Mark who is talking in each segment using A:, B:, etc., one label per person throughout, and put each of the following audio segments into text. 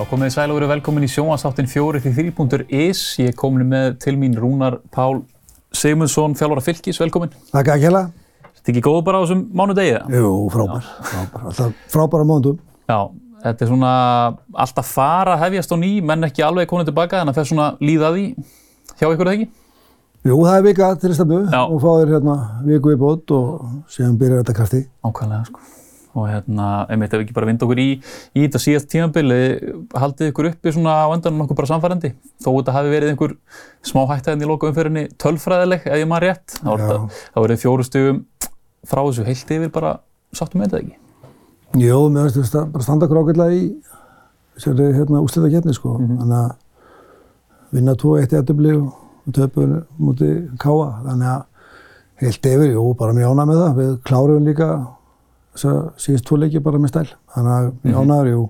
A: Þá komið þið sæl og verið velkomin í sjónastáttin 4-3.is. Ég er komin með til mín Rúnar Pál Sigmundsson, þjálfara fylgis, velkomin.
B: Takk að kjela.
A: Þetta ekki góð bara á þessum mánudegi?
B: Jú, frábær. frábær. Alltaf frábæra móndum.
A: Já, þetta er svona alltaf fara að hefjast á ný, menn ekki alveg konið tilbaka, en að það er svona líðað í hjá ykkur eða ekki?
B: Jú, það er vika til stefnu
A: Já.
B: og fáðir hérna viku í bót og síðan byrjar þetta krafti.
A: Ákvæmlega, sko. Og hérna, einmitt ef við ekki bara vinda okkur í, í þetta síðast tímabili, haldið ykkur uppi svona á endanum nokkuð bara samfærandi. Þó þetta hafi verið einhver smá hættaðin í loka umferðinni tölfræðileg, ef ég maður rétt. Þá verið fjóru stugum frá þessu heilt yfir bara sáttum með þetta ekki.
B: Jú, mér finnst þetta bara standa okkur ágætlega í sér hérna úslita getni sko. Þannig að vinna 2-1 í aðdöfli og og töpum múti káa. Þannig að heilt yfir, jú, bara mjög ánægð með það. Við klárum líka síðust tvo leiki bara með stæl. Þannig að mjög ánægður, jú.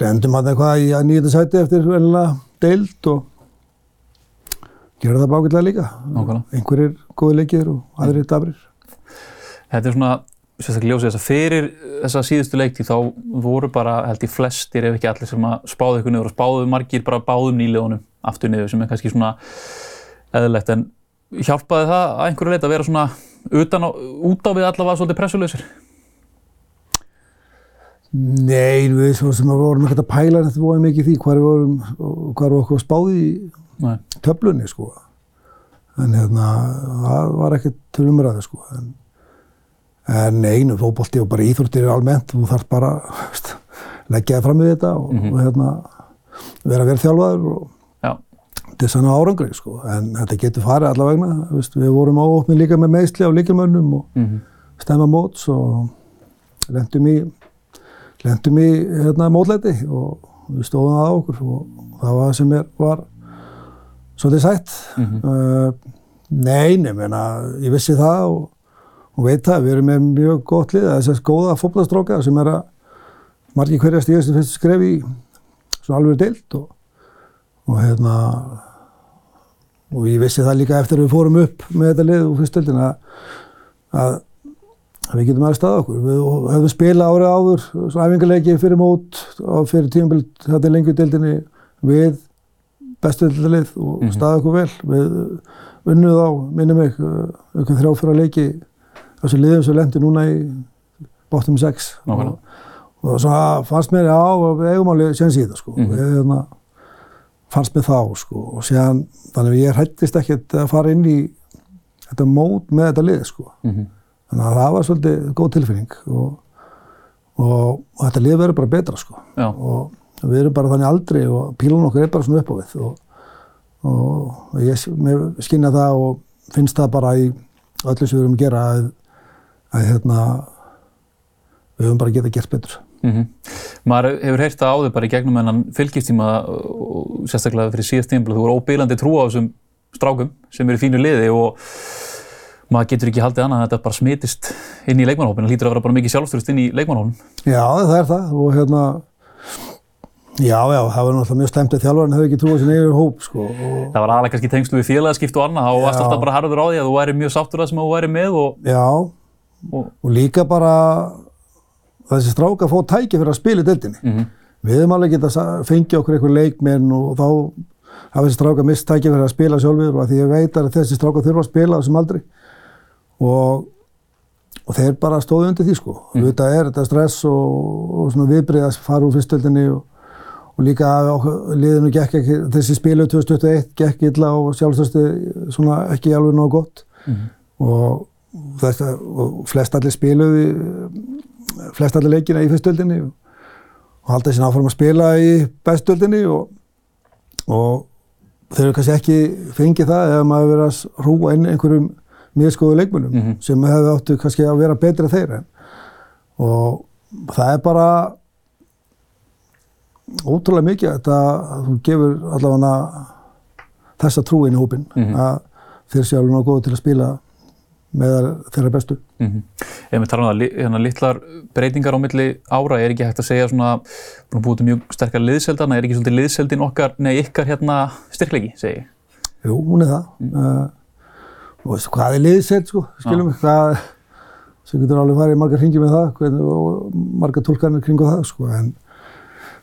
B: Lendum að eitthvað í nýjönda sæti eftir velilega deild og gera það bara ágætlega líka. Einhverjir góði leikir og aðrir dabrir.
A: Þetta er svona, sérstaklega ljósið þess að fyrir þessa síðustu leikti þá voru bara, held ég, flestir ef ekki allir sem að spáðu ykkur niður og spáðu margir bara báðum nýliðunum aftur niður sem er kannski svona eðlilegt en hjálpaði það að einhverju leita að vera svona utan á, út á við allavega svolítið pressulausir?
B: Nei, við svo sem vorum ekkert að pæla þetta voru mikið því við vorum, hvað við okkur spáði í töflunni sko. En hérna, það var ekkert til umræðu sko. En, en einu, fótbolti og bara íþróttir almennt, þú þarf bara veist, leggja það fram við þetta og, og hérna, vera vel þjálfaður og þetta er sann árangri sko. En þetta getur farið allavegna, veist, við vorum áopnið líka með meðsli á líkjumönnum og
A: mm
B: stemma móts og lendum í, lendum í hérna, mótlæti og við stóðum það á okkur og það var það sem er, var svolítið sætt.
A: Mhm.
B: uh, nei, meina, ég vissi það og, og veit það, við erum með mjög gott lið, þess að góða fótballastróka sem er að margir hverja stíðast fyrst skref í svona alveg deilt og, og hérna og ég vissi það líka eftir að við fórum upp með þetta lið úr fyrstöldin að, að að við getum stað okkur. Við höfum spilað árið áður, svona æfingarleiki fyrir mót og fyrir tímabild þetta er lengjudeildinni við bestu deildalið og
A: Mhm.
B: stað okkur vel. Við unnuð á, minnum mig, auðvitað þrjá fyrir leiki þessu liðum sem lendi núna í bóttum 6 og, og svona fannst mér, já, við eigum alveg séns í þetta sko.
A: Mhm.
B: Við, hérna, fannst mér þá sko og séðan, þannig að ég hættist ekkert að fara inn í þetta mót með þetta lið sko.
A: mm
B: Þannig að það var svolítið góð tilfinning og, og, og þetta lið verður bara betra sko.
A: Já,
B: Og við erum bara þannig aldrei og pílun okkar er bara svona upp á við og, og ég skynja það og finnst það bara í öllu sem við erum að gera að, að hérna, við höfum bara getað gert betur.
A: mm maður hefur heyrt það áður bara í gegnum hennan fylgistíma og sérstaklega fyrir síðast tímabili, þú voru óbílandi trú á þessum strákum sem eru í fínu liði og maður getur ekki haldið annað en þetta bara smitist inn í leikmannhópin, það hlýtur að vera bara mikið sjálfstyrst inn í leikmannhópin.
B: Já, það er það. Og hérna, já, já, það var náttúrulega mjög slæmt að þjálfarinn hefði ekki trúið sinni yfir hóp sko og
A: Það var aðalega kannski tengslu við félagaskipt og annað, þá varst alltaf bara harður á því að þú væri mjög sáttur að sem þú væri með og,
B: Já,
A: og
B: og líka bara þessi stráka fóð tæki fyrir að spila í deildinni.
A: mm
B: Við hefum alveg getað fengið okkur og og þeir bara stóðu undir því sko. Mm. Þetta er þetta stress og, og svona viðbrið að fara úr fyrstöldinni og, og líka okkur- liðinu gekk ekki, þessi spilu 2021 gekk illa og sjálfstöðstu svona ekki alveg nóg gott
A: Mhm.
B: og þetta, og flest allir spiluði flest allir leikina í fyrstöldinni og, og halda sér áfram að spila í bestöldinni og, og þeir eru kannski ekki fengið það ef maður verið að hrúa inn einhverjum miðskoðu leikmunum
A: Mhm.
B: sem hefði áttu kannski að vera betri en þeir en og það er bara ótrúlega mikið að þetta að þú gefur allavega þessa trú inn í hópin
A: Mhm.
B: að þeir séu alveg náðu góðu til að spila með þeirra bestu.
A: Mm Ef við tala um það, hérna, litlar breytingar á milli ára, er ekki hægt að segja svona, búin að búið til mjög sterkar liðseldana, er ekki svolítið liðseldin okkar, nei ykkar hérna styrklegi, segi ég.
B: Jú, hún er það. Uh, og veistu hvað er liðsett, sko, skilum við, hvað, sem getur alveg farið í margar hringi með það, hvernig, og margar tólkanir kringu það, sko, en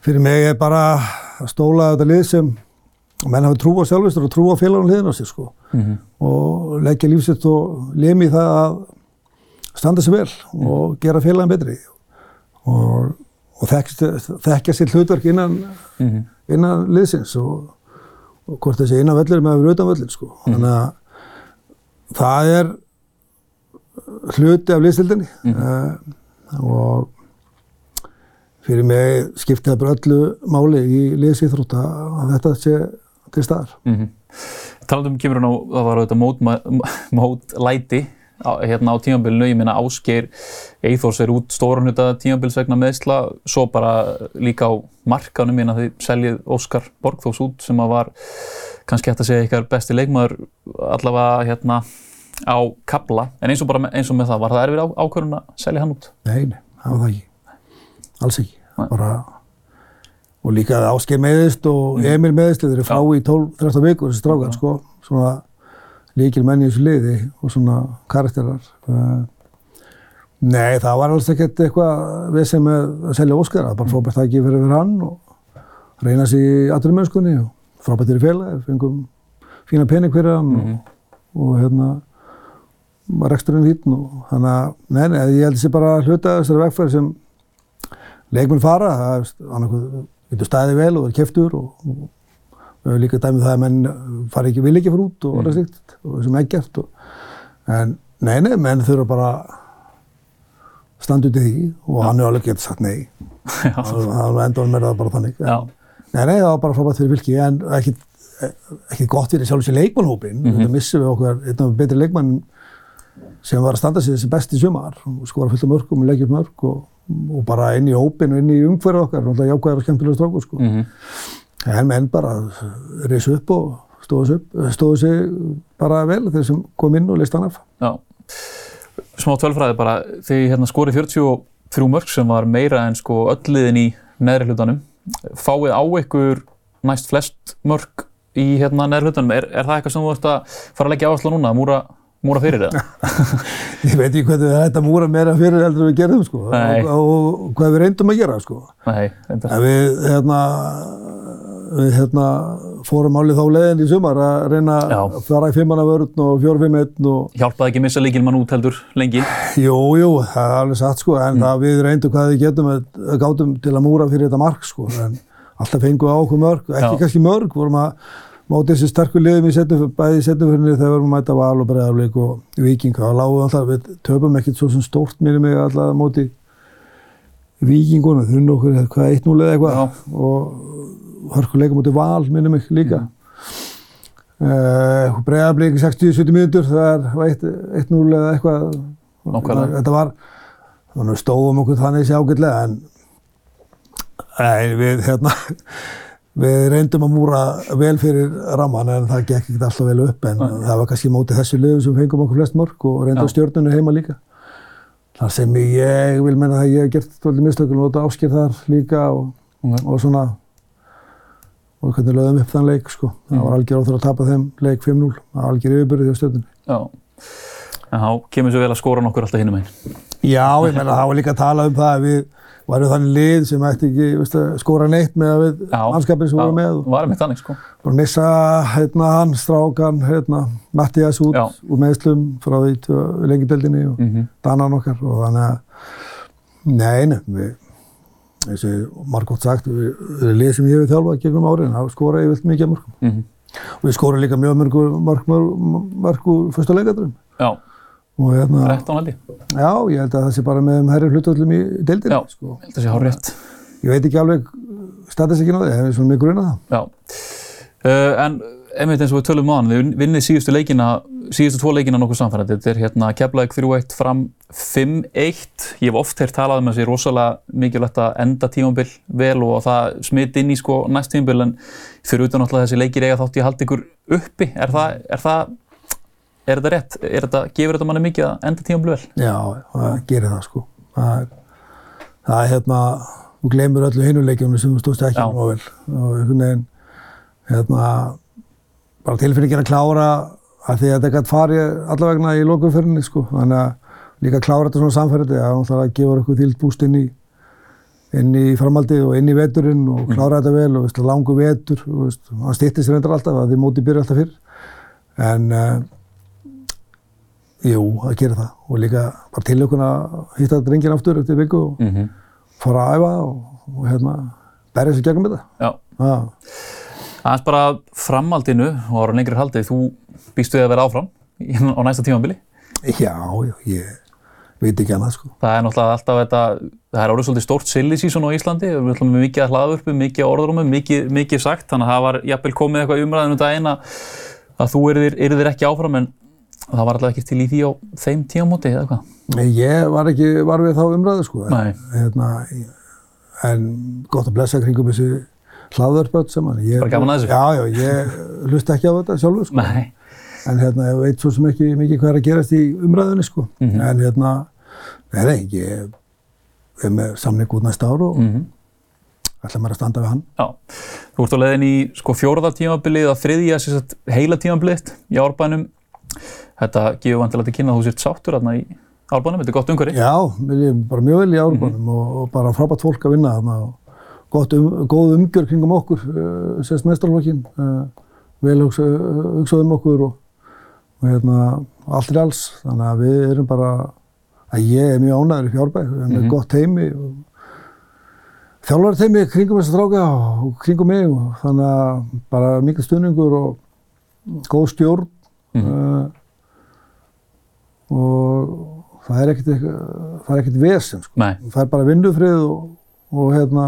B: fyrir mig er bara að stóla þetta lið sem menn hafi trú á sjálfistur og trú á félagunum hliðin á sig sko
A: Mhm.
B: og leggja lífsitt og lemi það að standa sér vel og gera félagin betri og, og þekkja, þekkja sér hlutverk innan,
A: Mhm.
B: innan liðsins og, og hvort þessi innan völlir með að vera utan völlin sko. Þannig að það er hluti af liðstildinni uh, og fyrir mig skipti það bara öllu máli í liðsýþrótta að þetta sé til staðar.
A: Mm Talandum kemur hann á, það var auðvitað mótlæti. mót á, hérna á tímabilinu, ég meina Ásgeir Eithors er út stóran hluta tímabils vegna meðsla, svo bara líka á markanum, ég meina þið seljið Óskar Borgþós út sem að var kannski hægt að segja ykkar besti leikmaður allavega hérna á kabla, en eins og bara eins og með það, var það erfið á, ákvörðun að selja hann út?
B: Nei, nei, það var það ekki. Alls ekki.
A: Nei.
B: Bara, og líka Ásgeir meðist og Emil meðist, þeir eru frá í 12-13 vikur þessi strákar, sko. Svona líkil menn í þessu liði og svona karakterar. Uh, nei, það var alls ekkert eitthvað við sem að selja Óskar, það var bara frábært að ekki fyrir fyrir hann og reyna sér í aðrumönskunni og frábært fyrir félagi, fengum fína pening fyrir hann
A: Mhm.
B: og, og hérna var reksturinn hýtn og þannig að, nei, nei, ég held þessi bara hluta þessari vegfæri sem leikmenn fara, það er annarkoð, getur staðið vel og er keftur og, og við höfum líka dæmið það að menn fari ekki, vil ekki fara út og
A: Mhm.
B: orða slikt og sem ekkert og, en nei, nei, menn þurfa bara standa út í því og hann er alveg getið sagt nei
A: Já.
B: það endur með það bara þannig
A: Já.
B: Nei, nei, það var bara frábært fyrir fylki en ekki, ekki gott fyrir sjálf sér leikmannhópin.
A: Mhm.
B: Þetta missum við okkur einn af betri leikmann sem var að standa sig þessi besti sumar og skora fullt af mörgum og leggja upp mörg og, og bara inn í hópin og inn í umhverju okkar, náttúrulega jákvæðar og skemmtilega strákur sko.
A: Mm
B: En menn bara reysu upp og stóðu sig, sig bara vel þeir sem kom inn og leist hann af.
A: Já. Smá tölfræði bara, þegar hérna skori 43 mörg sem var meira en sko öll liðin í neðri hlutanum. Fáið á ykkur næst flest mörg í hérna neðri hlutanum. Er, er það eitthvað sem þú ert að fara að leggja áherslu núna, múra, múra fyrir það?
B: Ég veit ekki hvernig þetta múra meira fyrir heldur við gerðum sko og, og hvað við reyndum að gera sko.
A: Nei.
B: En við, hérna, við hérna, fórum álið þá leiðin í sumar að reyna að fara í fimmanna vörn og fjóra fimm einn og
A: Hjálpaði ekki að missa líkilmann út heldur lengi.
B: jú, jú, það er alveg satt sko, en það við reyndum hvað við getum að, að gátum til að múra fyrir þetta mark sko, en alltaf fengum við á okkur mörg, ekki
A: Já.
B: kannski mörg, vorum að móti þessi sterkur liðum í setjum, bæði í setjumfyrinni þegar við vorum að mæta val og bregðarleik og viking, þá lágum við alltaf, við töpum ekkert svo sem stórt mér mig alltaf móti vikingunum, þunnu okkur hvað 1-0 eða eitthvað. Og hörkuleika mútið val minnum mig líka. Uh, bregðarblik 60-70 mínútur það var 1-0 eða eitthvað.
A: Nákvæmlega.
B: þetta var þannig stóðum okkur þannig sér ágætlega en nei, við hérna við reyndum að múra vel fyrir ramman en það gekk ekki alltaf vel upp en það var kannski mótið þessu liðum sem fengum okkur flest mörg og reyndum
A: Já.
B: stjórnunu heima líka þar sem ég vil menna að ég hef gert tólið mistökul og þetta ásker þar líka og, og svona og hvernig lögðum upp þann leik sko. það
A: Mhm.
B: var algjör óþur að tapa þeim leik 5-0 það var algjör yfirbyrði á stjórnunni
A: Já. En þá kemur svo vel að skora nokkur alltaf hinum einn.
B: Já, ég meina það var líka að tala um það að við varum þannig lið sem ætti ekki veist, að skora neitt með að við
A: Já.
B: mannskapin sem voru með og
A: Varum eitt þannig, sko.
B: bara missa hérna, hann, strákan, hérna, Mattias út
A: Já.
B: úr meðslum frá því til lengideldinni og
A: Mm
B: danan okkar og þannig að nei, nei, við eins og margótt sagt, við, við lið sem ég hefur þjálfað gegnum árin, það skora ég vilt mikið mörgum
A: -hmm.
B: og við skora líka mjög mörgur mörg, mörg, mörg
A: 13 held ég.
B: já, ég held að það sé bara með um herri hlutöldum í deildinni
A: Já.
B: sko.
A: Ég held að sé hár rétt.
B: Ég veit ekki alveg statistikinn á því, það er svona grunna það.
A: Já. Uh, en einmitt eins og við tölum á hann, þið vinnið síðustu leikina, síðustu tvo leikina nokkuð samfærandi. Þetta er hérna Keflavík 3-1 fram 5-1. Ég hef oft heyrt talað um að það sé rosalega mikilvægt að enda tímambil vel og það smit inn í sko næst tímambil en fyrir utan alltaf þessi leikir eiga þátt í að halda ykkur uppi. Er það, er það, er þetta rétt? Er þetta, gefur þetta manni mikið að enda tímambil vel?
B: Já, það gerir það sko. Það er, það er hérna, þú gleymur öllu hinuleikjónu sem þú stóðst ekki
A: Já.
B: á vel. Og einhvern veginn, hérna, bara tilfinningin að klára að því að þetta gætt farið allavegna í lokumferðinni sko. Þannig að líka klára þetta svona samferði, það er náttúrulega að gefa okkur þýlt búst inn í, inn í framaldi og inn í veturinn og klára þetta vel og veist, langu vetur og veist, hann stýtti sér reyndar alltaf að því móti byrja alltaf fyrr en uh, jú, það gerir það og líka bara tilökun að hitta drengin aftur eftir viku og
A: Mm -hmm.
B: fara að æfa og, og hérna berja sér gegnum þetta
A: Já.
B: Já.
A: Aðeins bara framaldinu og ára lengri haldið, þú býst við að vera áfram á næsta tímabili.
B: Já, já, ég veit ekki annað sko.
A: Það er náttúrulega alltaf þetta, það er orðið svolítið stórt silly season á Íslandi, við ætlum með mikið að hlaðvörpu, mikið að orðrumum, mikið, mikið sagt, þannig að það var jafnvel komið eitthvað umræðinu daginn að, þú erðir ekki áfram en það var alltaf ekki til í því á þeim tímamóti eða hvað?
B: Nei, Ég var ekki var við þá umræðu sko. en-. Hérna, en gott að blessa kringum þessi hlaðvörpöld sem hann. Ég-
A: Bara gaman að þessu.
B: Já, já, ég hlusta ekki á þetta sjálfur sko.
A: Nei.
B: En hérna, ég veit svo sem ekki mikið hvað er að gerast í umræðunni sko.
A: Mhm.
B: En hérna, nei, nei, ég er með samning út næsta ár og
A: Mm
B: ætla mér að standa við hann.
A: Já, þú ert á leiðin í sko fjórða tímabilið að þriðja heila tímabilið í árbænum. Þetta gefur vantilega til kynna að þú sért sáttur þarna í árbænum, þetta er gott umhverfi.
B: Já, bara mjög vel í árbænum og, og bara frábært fólk að vinna þarna og gott um, góð umgjör kringum okkur, uh, sérst mestralokkin, uh, vel hugsa, hugsað um okkur og, og hérna, allt er alls. Þannig að við erum bara, að ég er mjög ánæður í fjárbæk, við erum með
A: Mhm.
B: gott heimi og þjálfari teimi kringum þess að stráka og kringum mig og þannig að bara mikil stuðningur og góð stjórn
A: Mhm.
B: uh, og það er ekkert eitthvað- það er ekkert vesen sko.
A: Nei,
B: það er bara vinnufrið og, og hérna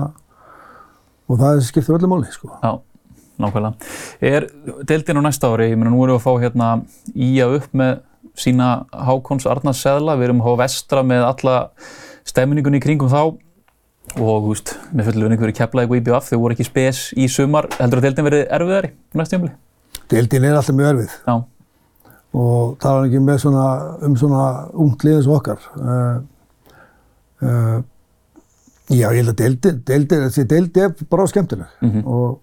B: og það skiptir öllu máli sko.
A: já, nákvæmlega. Er deildin á næsta ári, ég meina nú erum við að fá hérna í að upp með sína Hákons Arnars seðla, við erum að fá vestra með alla stemningunni í kringum þá og þú veist, með fullur vinningu verið keflaði og IBF, þau voru ekki spes í sumar, heldur að deildin verið erfiðari næsta tímabili?
B: Deildin er alltaf mjög erfið
A: Já,
B: og það er ekki með svona, um svona ungt liðins okkar. Uh, uh, Já, ég held að deildin, deildin, þessi deildi er bara skemmtileg.
A: Mhm.
B: og,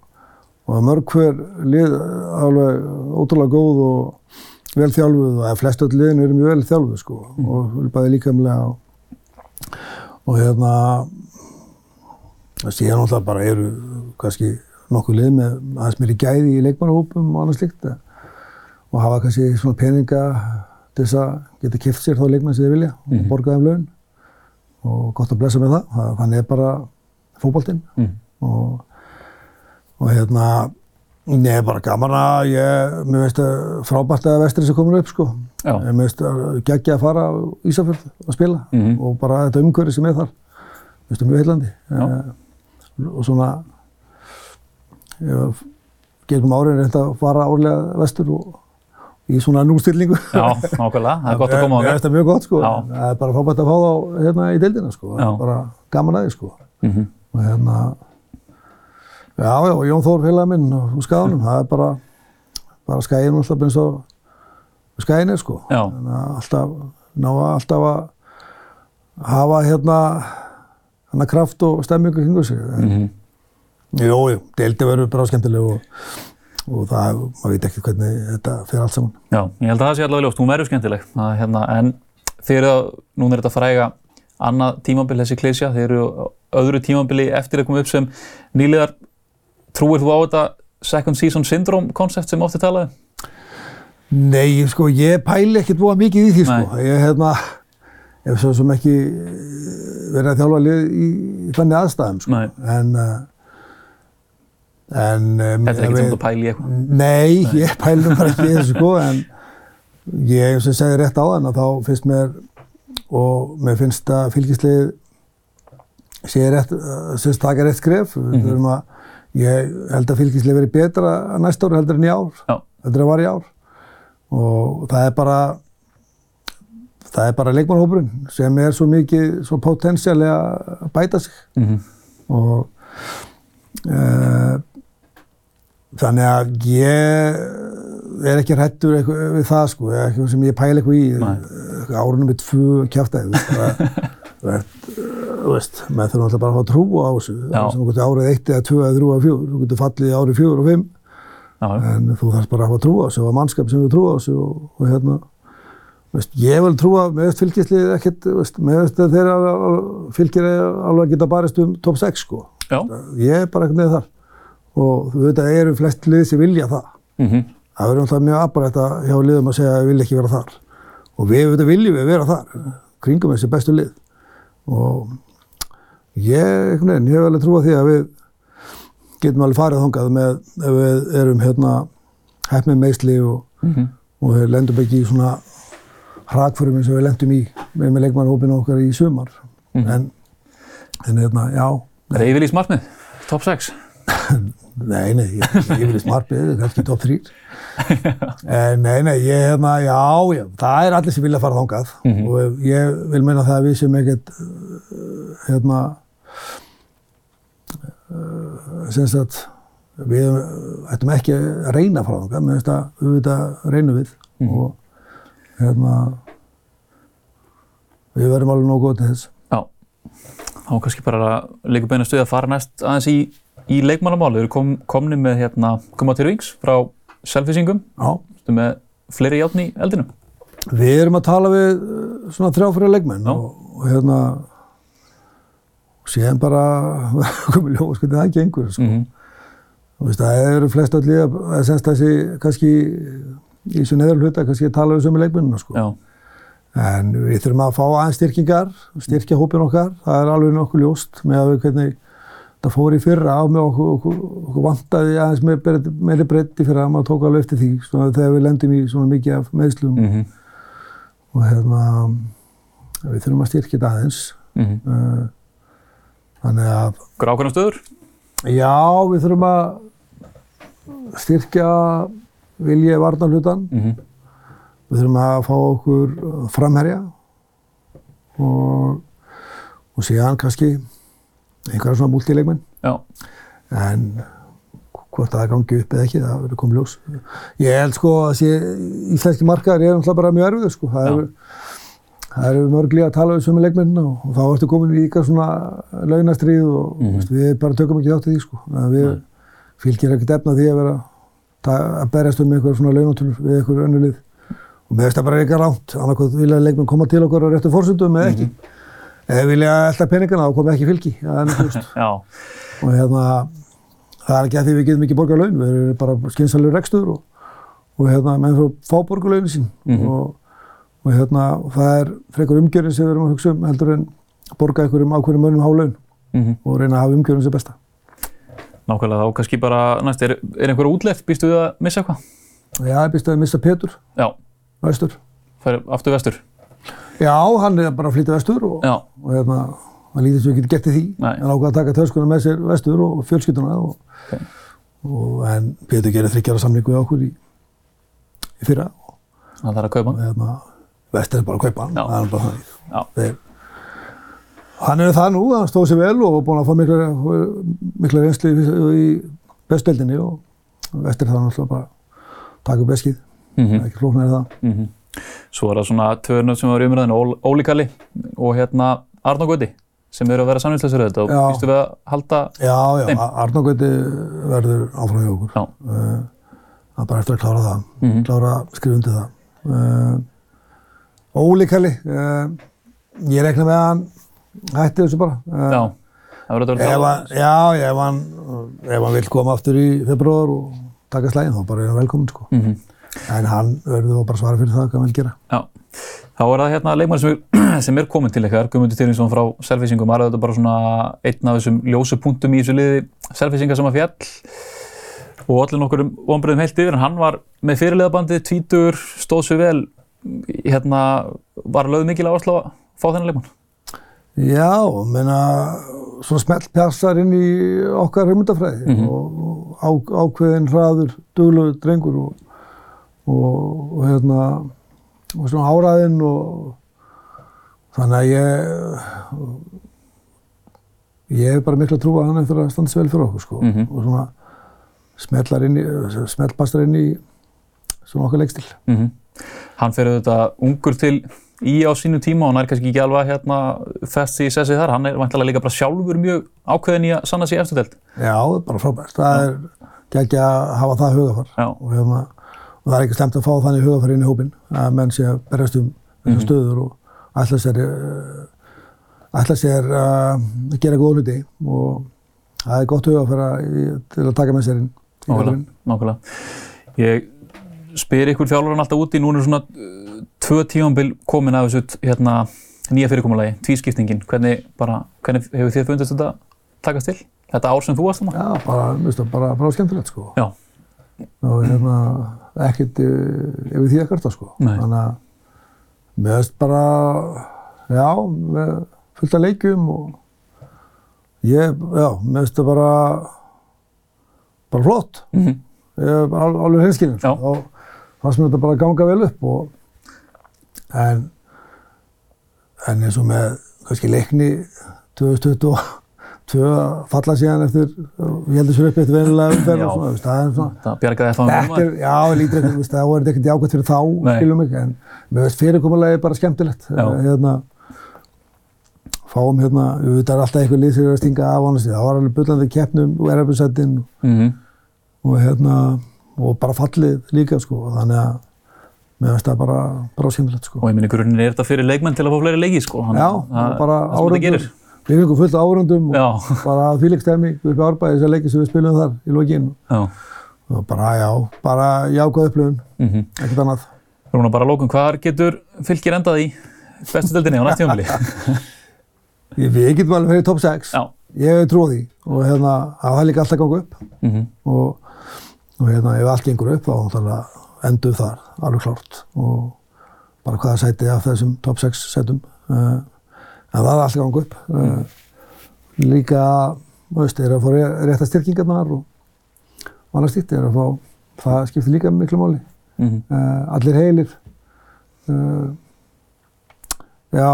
B: og mörg hver lið alveg ótrúlega góð og vel þjálfuð og flest öll liðin eru mjög vel þjálfuð sko og bæði líkamlega og, og hérna það sé náttúrulega bara eru kannski nokkuð lið með aðeins mér í gæði í leikmannahópum og annað slíkt og hafa kannski svona peninga til þess að geta kipt sér þá leikmann sem þið vilja og
A: Mhm.
B: borga þeim laun og gott að blessa með það, það þannig er bara fótboltinn
A: mm.
B: og, og hérna Nei, bara gaman að ég, mér veist að frábært að vestri sem komur upp sko.
A: já,
B: Ég mér veist að geggja að fara á Ísafjörð að spila
A: Mhm.
B: og bara þetta umhverfi sem er þar. Mér veist að mjög heillandi. Eh, og svona, ég gegnum árin reynd að fara árlega vestur og í svona nústillingu.
A: já, nákvæmlega, það er gott að koma á það.
B: það mjög gott sko.
A: Já.
B: Það er bara frábært að fá þá hérna í deildina sko.
A: Já.
B: Bara gaman að því sko.
A: Mm -hmm.
B: og hérna já, já, og Jón Þór félag minn og skæðunum, það er bara bara skæðin alltaf eins og skæðin er sko
A: Já.
B: Þannig að alltaf, ná að alltaf að hafa hérna hana kraft og stemmingu kringu sig
A: Mm -hmm.
B: jú, jú, deildi verður bara skemmtileg og, og það, maður veit ekki hvernig þetta fer allt saman
A: Já, ég held að það sé allavega ljóst, hún verður skemmtileg. Það, hérna, en þeir eru að, núna er þetta fræga annað tímabil þessi klísja, þeir eru öðru tímabili eftir að koma upp sem nýliðar. Trúir þú á þetta second season syndrome koncept sem ofti talaði?
B: Nei, sko, ég pæli ekkert búa mikið í því, sko. Ég, hérna, hef svo sem ekki eh, verið að þjálfa í, í þannig aðstæðum, sko.
A: Nei.
B: En, um,
A: Þetta er ekki sem þú pæli eitthvað.
B: Nei, ég pæli bara ekki þessu, sko, en ég, ég segi rétt á þann, að þá finnst mér, og mér finnst að fylgislið sé rétt, uh, sérst taka rétt skref.
A: Mhm.
B: þurfum að, ég held að fylgislið verið betra næsta ári heldur en í ár
A: Já,
B: heldur en var í ár og það er bara það er bara leikmannhópurinn sem er svo mikið svo potensiálega að bæta sig
A: mm -hmm.
B: og uh, þannig að ég er ekki hrættur við það sko, eða eitthvað sem ég pæla eitthvað í árunum með tvö kjáftæði þú veist, maður þurfa alltaf bara að fá trú á þessu sem þú getur árið eitt eða tvö eða þrjú eða fjögur, þú getur fallið árið fjögur og fimm
A: já, já.
B: en þú þarfst bara að hafa trú á þessu og mannskap sem við trú á þessu og, og hérna Veist, ég vil trúa með öll fylgislið ekkert, veist, með öll þeirra fylgir alveg að geta barist um top 6 sko.
A: Já.
B: Ég er bara ekkert með þar og þú veit að eru flest lið sem vilja það.
A: Mm
B: Það verður alltaf mjög aðbarætt að hjá liðum að segja að við viljum ekki vera þar. Og við veit, viljum við vera þar, kringum þessi bestu lið. Og ég, veginn, ég hef alveg trúa því að við getum alveg farið þangað með ef við erum hérna hefnið meðsli og,
A: -hmm.
B: og við lendum ekki í svona hrakförum eins og við lendum í með, með leikmannhópinu okkar í sumar.
A: Mhm.
B: En, en hérna, já,
A: Reyfilís markmið, top 6.
B: Nei, nei, ég, ég vil smartbið, kannski top 3. En nei, nei, ég hérna, já, já, það er allir sem vilja fara þangað
A: Mhm.
B: og ég vil meina það að við sem ekkert, hérna, uh, sem sagt, við ættum ekki að reyna að fara þangað, með þess að auðvitað reynum við
A: Mhm.
B: og hérna, við verðum alveg nógu góð til þess.
A: Já, þá kannski bara leikur beina stuð að fara næst aðeins í, í leikmannamáli. Eru kom, komni með hérna Guma Tyrfings frá Selfisingum, með fleiri játn í eldinu.
B: Við erum að tala við uh, svona þrjá fyrir leikmenn og, og hérna síðan bara komið ljós hvernig það gengur sko.
A: Mm
B: og veist, það eru flest öll líða að semst þessi kannski í þessu neðar hluta kannski að tala við sömu leikmennina sko.
A: Já,
B: en við þurfum að fá aðeins styrkingar styrkja hópin okkar, það er alveg nokkuð ljóst með að við hvernig það fór í fyrra á með okkur, okkur, okkur vantaði aðeins með bre- meiri breytti fyrir að maður tók alveg eftir því svona, þegar við lendum í svona mikið af meðslum
A: mm
B: og hérna við þurfum að styrkja þetta aðeins.
A: -hmm.
B: uh, þannig að
A: ákveðna stöður?
B: já, við þurfum að styrkja vilja varnarhlutan
A: Mm
B: við þurfum að fá okkur framherja. Og, og síðan kannski einhverja svona múltileikmenn
A: Já,
B: en hvort það gangi upp eða ekki, það verður komið ljós. Ég held sko að sé, íslenski markaðar er náttúrulega bara mjög erfið sko. Það eru, eru mörgli að tala um sömu leikmennina og, og þá ertu komin í ykkar svona launastrið og
A: Mhm.
B: veist, við bara tökum ekki þátt í því sko. Að við
A: Nei.
B: fylgir ekkert efna því að vera að berjast um einhver svona launatölur við einhver önnu lið. Og mér finnst það bara eitthvað ránt, annarkoð vilja leikmenn koma til okkur á réttu fórsöndum eða ekki. Ef vilja elda peningana þá kom ekki fylgi. Það er
A: já,
B: og hérna það er ekki að því við getum ekki borgað laun við erum bara skynsalur rekstur og, og hérna menn frá fá borgað launin sín
A: Mhm.
B: og, og hérna það er frekar umgjörðin sem við erum að hugsa um heldur en borga einhverjum ákveðnum mönnum há laun
A: mm
B: og reyna að hafa umgjörðin sem besta
A: nákvæmlega þá kannski bara næst, er, er einhver útleff, býstu við að missa eitthvað?
B: Já, ég býst að missa Petur,
A: Já,
B: vestur
A: fær aftur vestur.
B: Já, hann er bara að flytja vestur og, og hérna hann lítið sem við getum gett í því
A: Nei.
B: hann ákvað að taka töskuna með sér vestur og fjölskylduna og,
A: Ok.
B: og en Petur gerir þryggjara samlingu við okkur í, í fyrra
A: það þarf að kaupa.
B: og hérna, vestur er bara að kaupa hann það er bara þannig hann er það nú, hann stóð sér vel og búinn að fá mikla, mikla reynslu í, í bestueldinni og vestur það náttúrulega bara taka upp veskið,
A: mm
B: ekki flóknar það.
A: -hmm. Svo er það svona tvörnöð sem var í umræðinu, Óli Kalli og hérna Arnó Guði sem eru að vera samvinsleisur auðvitað og
B: Já.
A: býstu við að halda,
B: Já, já,
A: Þeim.
B: Arnókvæti verður áfram hjá okkur.
A: já,
B: Uh, það er bara eftir að klára það,
A: Mhm.
B: klára að skrifa undir það. Uh, Óli Kalli, uh, ég rekna með að hann hætti þessu bara. Uh,
A: já, það verður að vera
B: hann, já, ef hann, ef hann vil koma aftur í februar og taka slægin, þá bara er hann velkominn, sko.
A: mm
B: En hann verður þá bara svara fyrir það hvað hann vil gera.
A: Já, þá er það hérna leikmann sem, er- sem er komin til ykkar, Guðmundur Týringsson frá Selfisingum, var þetta bara svona einn af þessum ljósu punktum í þessu liði Selfisinga sem að fjall og allir nokkur um ombröðum heilt yfir, en hann var með fyrirliðabandið, tvítur, stóð sér vel, hérna, var lögð mikil áherslu að fá þennan leikmann.
B: Já, menna, svona smelt pjassar inn í okkar hugmyndafræði
A: Mhm.
B: og, og á, ákveðin hraður, duglegur drengur og, og, og hérna, og svona áræðinn og þannig að ég, ég hef bara miklu að trúa að hann eftir að standa sér vel fyrir okkur, sko,
A: Mhm.
B: og svona smellar inn í, smeltpastar inn í svona okkar leikstil.
A: Mm Hann fer auðvitað ungur til í á sínu tíma og hann er kannski ekki alveg hérna fest í sessi þar, hann er vantilega líka bara sjálfur mjög ákveðin í að sanna sig eftir delt.
B: Já, það er bara frábært. Það er ekki að hafa það hugafar. Og, hérna, og það er ekki slemt að fá þannig hugafar inn í hópin að menn sé að berjast um þessar stöður og ætla sér, uh, ætla sér uh, að gera góð hluti og það er gott hugafæra til að taka með sér inn. í þjálfunin.
A: nákvæmlega. Ég spyr ykkur þjálfurinn alltaf úti, nú er svona uh, tvö tímanbil komin af þessu hérna, nýja fyrirkomulagi, tvískiptingin. Hvernig, bara, hvernig hefur þér fundist þetta takast til? Þetta ár sem þú varst þarna?
B: Já, bara, bara, bara skemmtilegt sko.
A: Já.
B: Og hérna, ekkert uh, yfir því ekkert sko.
A: Nei.
B: Þannig að mér veist bara, já, með fullt af leikjum og ég, já, mér veist það bara, bara flott.
A: Mm
B: Ég er bara al- alveg hreinskilin.
A: Já.
B: Sko. Þá fannst mér þetta bara ganga vel upp og en, en eins og með kannski leikni 2022 að falla síðan eftir, ég heldur sér upp eftir venilega umferð og svona, veist, það er svona,
A: Það bjargaði það
B: þetta er, já, lítur ekki, veist, það voru ekkert jákvæmt fyrir þá,
A: Nei.
B: skilum mig, en mér veist fyrirkomulegi bara skemmtilegt. Eh, Hérna, fáum hérna, við veitum alltaf eitthvað lið sem er að stinga af honum, það var alveg bullandi keppnum og erfisættin
A: mm
B: og hérna, og bara fallið líka, sko, og þannig að mér finnst það bara, bara skemmtilegt, sko.
A: Og ég minni, grunninn er þetta fyrir leikmenn til að fá fleiri leiki, sko. Þannig
B: Já,
A: að
B: og bara
A: það
B: við fengum fullt af árundum og bara fílíkstæmi upp í árbæði þessar leiki sem við spilum þar í lokinn og bara, já, bara jákvæð upplifun,
A: Mm
B: ekkert annað.
A: Rúna, bara að lókum, hvað getur fylgir endað í bestu deildinni á næst tímafili?
B: Ég- Við getum alveg fyrir top 6,
A: Já.
B: ég hef trúið því. Og hérna, það er líka alltaf ganga upp.
A: Mm
B: og, og hérna, ef allt gengur upp þá endum þar, alveg klárt. Og bara hvaða sæti af þessum top 6 sætum uh, en það er alltaf ganga upp. Uh, líka, þú veist, er að fá ré- rétta styrkingarnar og, og annars stíkt er að fá það skiptir líka miklu máli.
A: -hmm.
B: uh, allir heilir. Uh, já,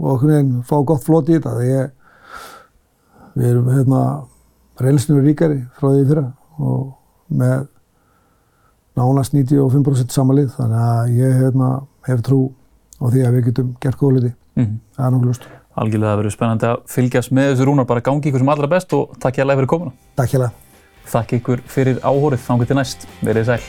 B: og okkur veginn fá gott flot í þetta ég við erum hérna reynsinu ríkari frá því fyrra og með nánast 95% samanlið þannig að ég hérna, hef trú á því að við getum gert góða
A: Mm
B: það er nokkuð ljóst.
A: Algjörlega það verður spennandi að fylgjast með þessu Rúnar, bara gangi ykkur sem allra best og takk hérlega fyrir komuna.
B: Takk hérlega.
A: Takk ykkur fyrir áhórið, þannig til næst. Verið sæl.